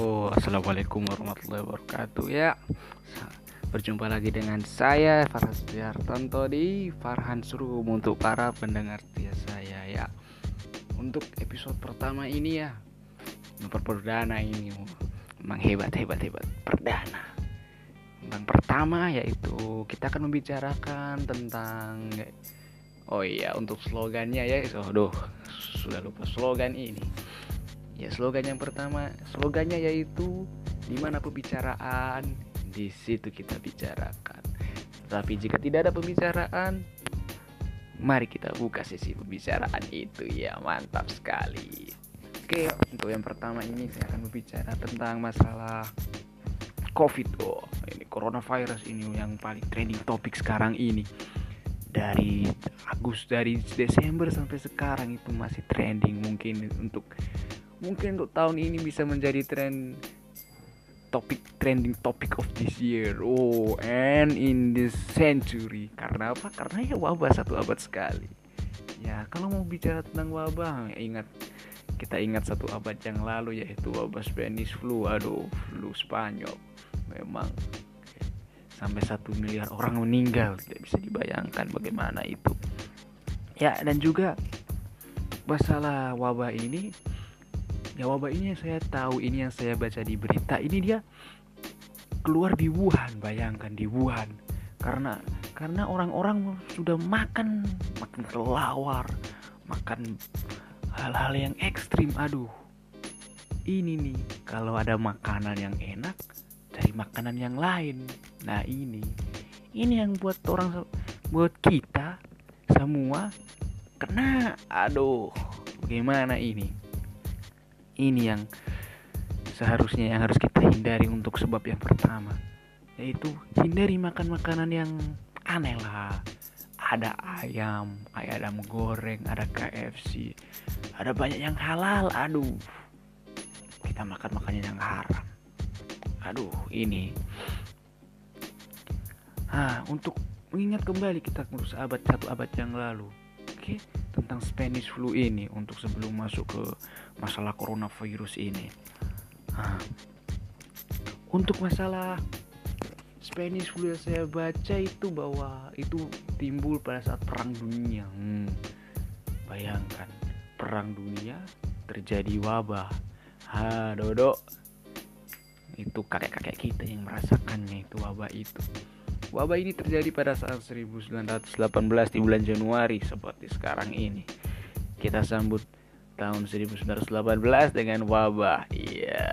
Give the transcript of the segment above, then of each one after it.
Oh, assalamualaikum warahmatullahi wabarakatuh. Ya, berjumpa lagi dengan saya Farhan Sudiartanto di Farhan Suruh untuk para pendengar setia saya ya. Untuk episode pertama ini ya, nomor perdana ini memang hebat hebat hebat perdana. Yang pertama yaitu kita akan membicarakan tentang Oh iya, untuk slogannya ya, oh, duh, sudah lupa slogan ini Ya, slogan yang pertama, slogannya yaitu di mana pembicaraan, di situ kita bicarakan. Tapi jika tidak ada pembicaraan, mari kita buka sesi pembicaraan itu ya, mantap sekali. Oke, untuk yang pertama ini saya akan berbicara tentang masalah COVID. Oh, ini coronavirus ini yang paling trending topik sekarang ini. Dari Agustus dari Desember sampai sekarang itu masih trending mungkin untuk mungkin untuk tahun ini bisa menjadi tren topik trending topic of this year. Oh and in this century. Karena apa? Karena ya wabah satu abad sekali. Ya kalau mau bicara tentang wabah ingat kita ingat satu abad yang lalu yaitu wabah Spanish flu. Aduh flu Spanyol. Memang sampai satu miliar orang meninggal. Tidak bisa dibayangkan bagaimana itu. Ya dan juga masalah wabah ini ya wabah ini yang saya tahu ini yang saya baca di berita. Ini dia keluar di Wuhan bayangkan di Wuhan. Karena karena orang-orang sudah makan makan kelawar makan hal-hal yang ekstrim. Aduh ini nih kalau ada makanan yang enak cari makanan yang lain. Nah ini ini yang buat orang buat kita semua kena. Aduh bagaimana ini ini yang seharusnya yang harus kita hindari untuk sebab yang pertama yaitu hindari makan makanan yang aneh lah. Ada ayam ayam goreng ada KFC ada banyak yang halal. Aduh kita makan makanan yang haram. Aduh ini. Ah untuk mengingat kembali kita ngurus abad satu abad yang lalu oke tentang Spanish flu ini untuk sebelum masuk ke masalah coronavirus ini. Nah, untuk masalah Spanish flu yang saya baca itu bahwa itu timbul pada saat perang dunia. Hmm, bayangkan perang dunia terjadi wabah. Ha, Dodo. Itu kakek-kakek kita yang merasakannya itu wabah itu. Wabah ini terjadi pada saat 1918 di bulan Januari seperti sekarang ini. Kita sambut tahun 1918 dengan wabah. Iya.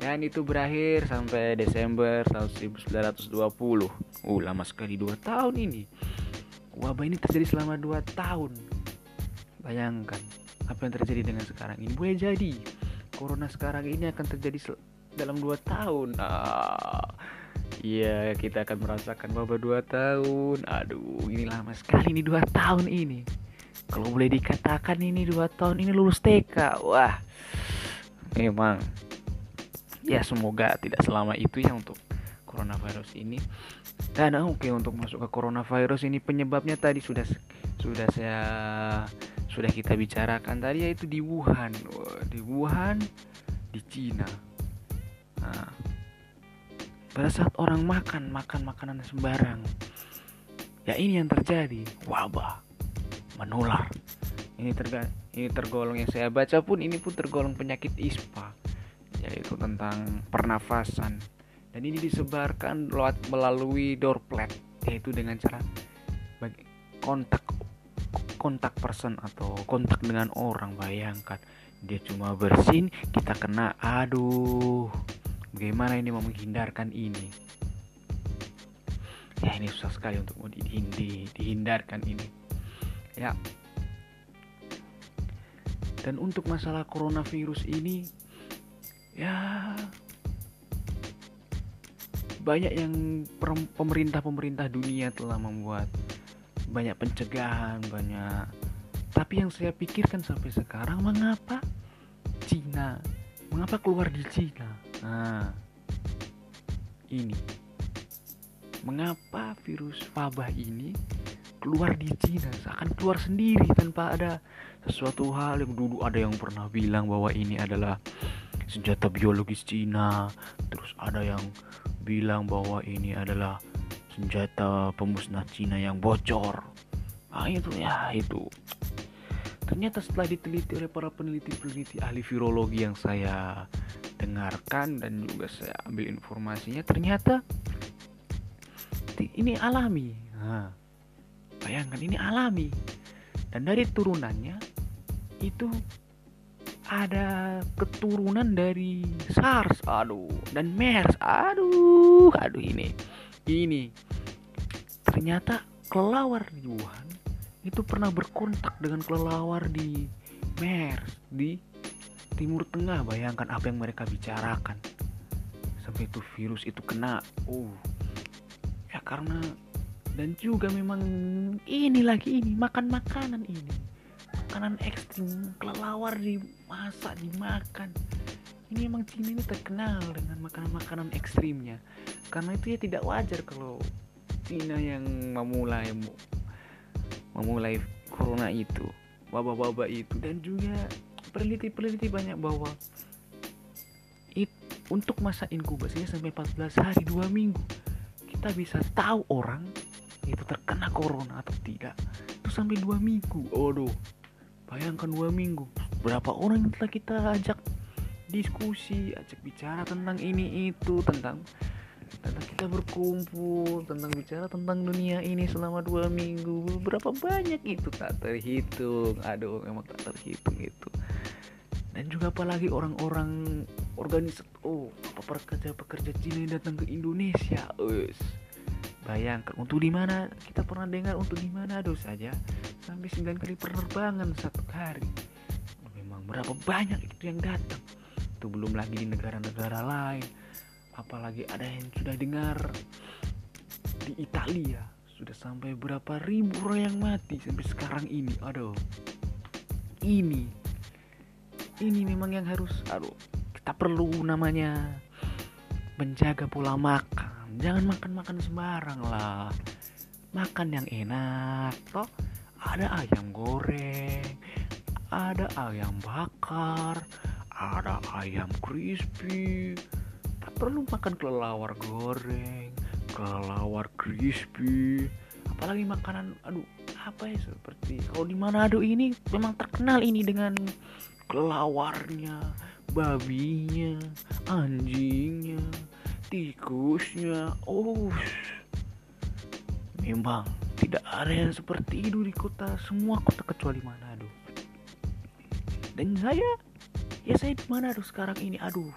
Dan itu berakhir sampai Desember tahun 1920. Uh, lama sekali 2 tahun ini. Wabah ini terjadi selama 2 tahun. Bayangkan apa yang terjadi dengan sekarang ini. Boleh jadi corona sekarang ini akan terjadi dalam 2 tahun. Ah Iya, kita akan merasakan wabah dua tahun. Aduh, ini lama sekali nih dua tahun ini. Kalau boleh dikatakan ini dua tahun ini lulus TK. Wah, memang. Ya semoga tidak selama itu ya untuk coronavirus ini. Dan oke okay, untuk masuk ke coronavirus ini penyebabnya tadi sudah sudah saya sudah kita bicarakan tadi yaitu di Wuhan. Di Wuhan di Cina. Nah, pada saat orang makan makan makanan sembarang ya ini yang terjadi. Wabah menular. Ini terga ini tergolong yang saya baca pun ini pun tergolong penyakit ispa yaitu tentang pernafasan. Dan ini disebarkan lewat melalui droplet yaitu dengan cara bagi kontak kontak person atau kontak dengan orang. Bayangkan dia cuma bersin kita kena aduh Bagaimana ini mau menghindarkan ini? Ya ini susah sekali untuk mau dihindi, dihindarkan ini. Ya. Dan untuk masalah coronavirus ini, ya banyak yang pemerintah-pemerintah dunia telah membuat banyak pencegahan, banyak. Tapi yang saya pikirkan sampai sekarang, mengapa Cina, mengapa keluar di Cina? Nah, ini. Mengapa virus wabah ini keluar di Cina seakan keluar sendiri tanpa ada sesuatu hal yang dulu ada yang pernah bilang bahwa ini adalah senjata biologis Cina terus ada yang bilang bahwa ini adalah senjata pemusnah Cina yang bocor. Nah itu ya itu. Ternyata setelah diteliti oleh para peneliti-peneliti ahli virologi yang saya dengarkan dan juga saya ambil informasinya ternyata ini alami. Nah, bayangkan ini alami. Dan dari turunannya itu ada keturunan dari SARS. Aduh dan MERS. Aduh aduh ini ini. Ternyata kelawar di Wuhan itu pernah berkontak dengan kelelawar di MERS di Timur Tengah bayangkan apa yang mereka bicarakan. Sampai itu virus itu kena uh. Ya karena dan juga memang ini lagi ini makan makanan ini. Makanan ekstrim kelelawar dimasak dimakan. Ini memang Cina ini terkenal dengan makanan-makanan ekstrimnya. Karena itu ya tidak wajar kalau Cina yang memulai memulai corona itu wabah-wabah itu. Dan juga peneliti-peneliti banyak bahwa it, untuk masa inkubasinya sampai 14 hari 2 minggu kita bisa tahu orang itu terkena corona atau tidak. Itu sampai 2 minggu. Aduh bayangkan 2 minggu. Berapa orang yang telah kita ajak diskusi ajak bicara tentang ini itu tentang tentang kita berkumpul tentang bicara tentang dunia ini selama dua minggu. Berapa banyak itu tak terhitung. Aduh memang tak terhitung itu dan juga apalagi orang-orang organis oh apa pekerja pekerja Cina yang datang ke Indonesia us. Bayangkan untuk di mana? Kita pernah dengar untuk di mana aduh saja. Sampai 9 kali penerbangan satu hari. Memang berapa banyak itu yang datang. Itu belum lagi di negara-negara lain. Apalagi ada yang sudah dengar di Italia sudah sampai berapa ribu orang yang mati sampai sekarang ini. Aduh. Ini ini memang yang harus aduh kita perlu namanya. Menjaga pola makan. Jangan makan makan sembarang lah. Makan yang enak toh. Ada ayam goreng ada ayam bakar ada ayam crispy. Perlu makan kelelawar goreng kelelawar crispy. Apalagi makanan aduh apa ya seperti? Kalau di Manado ini memang terkenal ini dengan kelawarnya babinya anjingnya tikusnya oh memang tidak ada yang seperti itu di kota semua kota kecuali Manado. Dan saya ya saya di Manado sekarang ini aduh.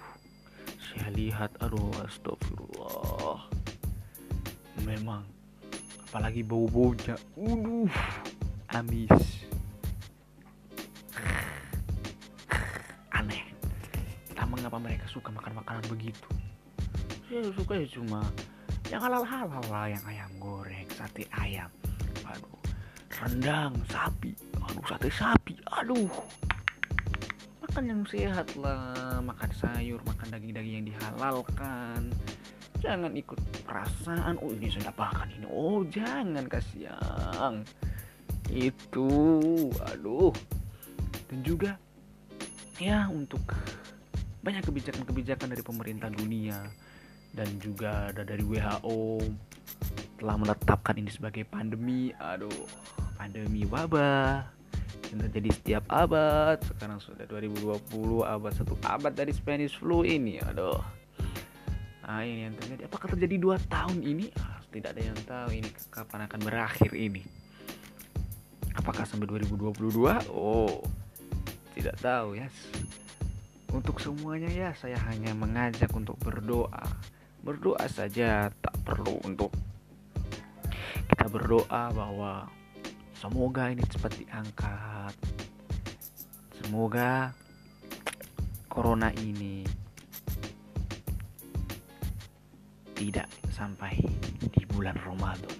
Saya lihat aduh astagfirullah. Memang apalagi bau-baunya uh amis tak mengapa mereka suka makan makanan begitu? Saya suka ya cuma yang halal-halal lah yang ayam goreng sate ayam. Aduh rendang sapi. Aduh sate sapi aduh. Makan yang sehat lah makan sayur makan daging-daging yang dihalalkan. Jangan ikut perasaan oh ini sudah makan ini. Oh jangan kasihan. Itu aduh. Dan juga ya untuk banyak kebijakan-kebijakan dari pemerintah dunia dan juga ada dari WHO telah menetapkan ini sebagai pandemi. Aduh pandemi wabah yang terjadi setiap abad. Sekarang sudah 2020 abad satu abad dari Spanish flu ini aduh. Nah ini yang terjadi. Apakah terjadi dua tahun ini? Ah, tidak ada yang tahu ini kapan akan berakhir ini. Apakah sampai 2022 oh tidak tahu ya yes. Untuk semuanya ya saya hanya mengajak untuk berdoa berdoa saja tak perlu untuk kita berdoa bahwa Semoga ini cepat diangkat. Semoga corona ini tidak sampai di bulan Ramadan.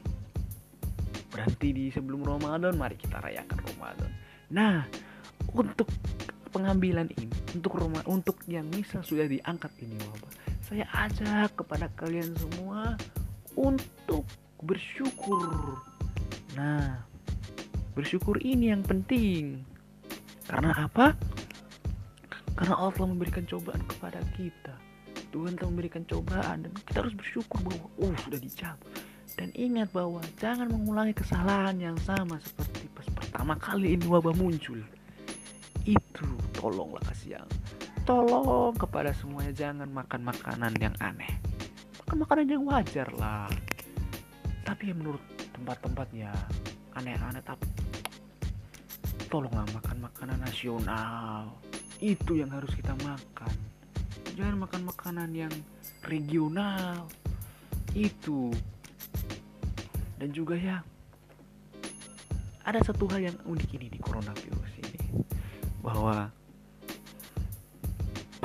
Berhenti di sebelum Ramadan, mari kita rayakan Ramadan. Nah, untuk pengambilan ini, untuk rumah, untuk yang misal sudah diangkat ini wabah, saya ajak kepada kalian semua untuk bersyukur. Nah, Bersyukur ini yang penting. Karena apa? karena Allah memberikan cobaan kepada kita Tuhan telah memberikan cobaan dan kita harus bersyukur bahwa oh sudah dicabut dan ingat bahwa jangan mengulangi kesalahan yang sama seperti pas pertama kali ini wabah muncul itu tolonglah kasih yang tolong kepada semuanya jangan makan makanan yang aneh. Makan makanan yang wajar lah. Tapi ya menurut tempat-tempatnya aneh-aneh tapi tolonglah makan makanan nasional. Itu yang harus kita makan. Jangan makan makanan yang regional. Itu. Dan juga ya ada satu hal yang unik ini di coronavirus ini. Bahwa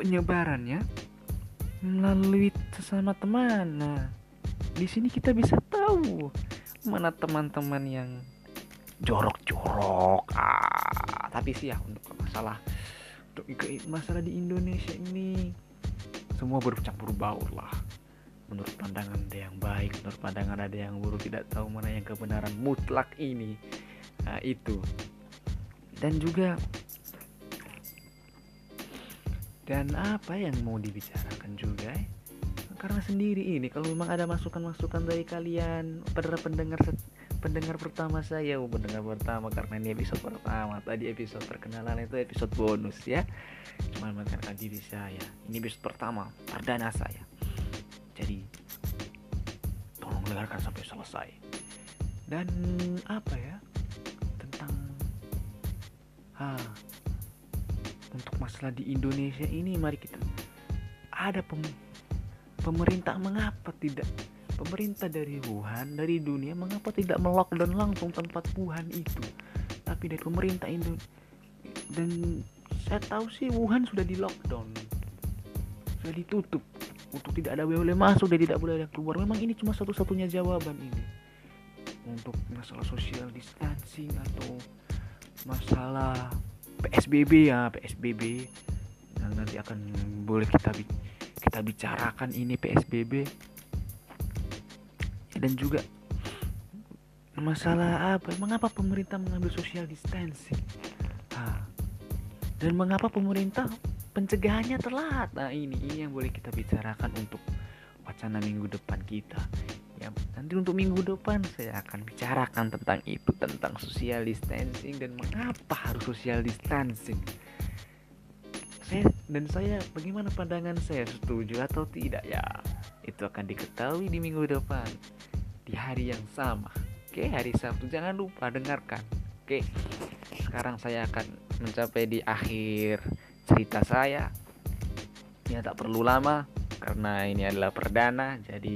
penyebarannya melalui sesama teman. Nah di sini kita bisa tahu mana teman-teman yang jorok-jorok. Ah tapi sih ya untuk masalah untuk masalah di Indonesia ini semua bercampur baur lah. Menurut pandangan ada yang baik menurut pandangan ada yang buruk tidak tahu mana yang kebenaran mutlak ini. Nah, itu. Dan juga dan apa yang mau dibicarakan juga karena sendiri ini kalau memang ada masukan-masukan dari kalian para pendengar pendengar pertama saya oh, pendengar pertama karena ini episode pertama tadi episode perkenalan itu episode bonus ya. Cuma mengenalkan diri saya ini episode pertama perdana saya. Jadi tolong dengarkan sampai selesai. Dan apa ya tentang ha untuk masalah di Indonesia ini mari kita ada pem, pemerintah mengapa tidak pemerintah dari Wuhan dari dunia mengapa tidak melockdown langsung tempat Wuhan itu? Tapi dari pemerintah Indonesia dan saya tahu sih Wuhan sudah di lockdown sudah ditutup untuk tidak ada boleh masuk dan tidak boleh ada keluar. Memang ini cuma satu-satunya jawaban ini. Untuk masalah social distancing atau masalah PSBB ya PSBB yang nanti akan boleh kita kita bicarakan ini PSBB dan juga masalah apa mengapa pemerintah mengambil social distancing? Dan mengapa pemerintah pencegahannya telat? Nah ini ini yang boleh kita bicarakan untuk wacana minggu depan kita nanti untuk minggu depan saya akan bicarakan tentang itu tentang social distancing dan mengapa harus social distancing. Saya dan saya bagaimana pandangan saya? Setuju atau tidak? Ya itu akan diketahui di minggu depan di hari yang sama. Oke hari Sabtu jangan lupa dengarkan. Oke sekarang saya akan mencapai di akhir cerita saya. Ya tak perlu lama karena ini adalah perdana jadi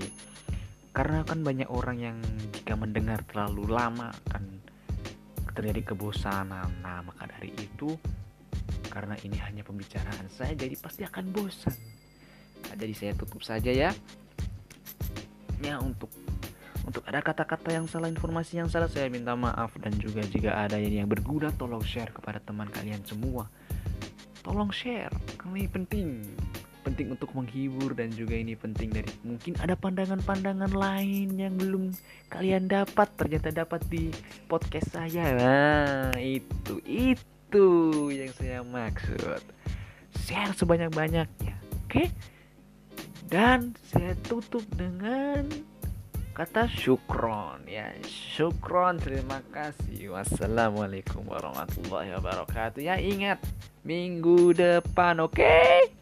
karena kan banyak orang yang jika mendengar terlalu lama akan terjadi kebosanan nah maka dari itu karena ini hanya pembicaraan saya jadi pasti akan bosan nah, jadi saya tutup saja ya ya untuk untuk ada kata-kata yang salah, informasi yang salah, saya minta maaf dan juga jika ada yang berguna, tolong share kepada teman kalian semua. Tolong share, ini penting. Penting untuk menghibur dan juga ini penting dari mungkin ada pandangan-pandangan lain yang belum kalian dapat ternyata dapat di podcast saya. Nah, itu itu yang saya maksud. Share sebanyak-banyaknya. Oke? Dan saya tutup dengan kata syukron ya syukron terima kasih wassalamualaikum warahmatullahi wabarakatuh ya ingat minggu depan oke okay?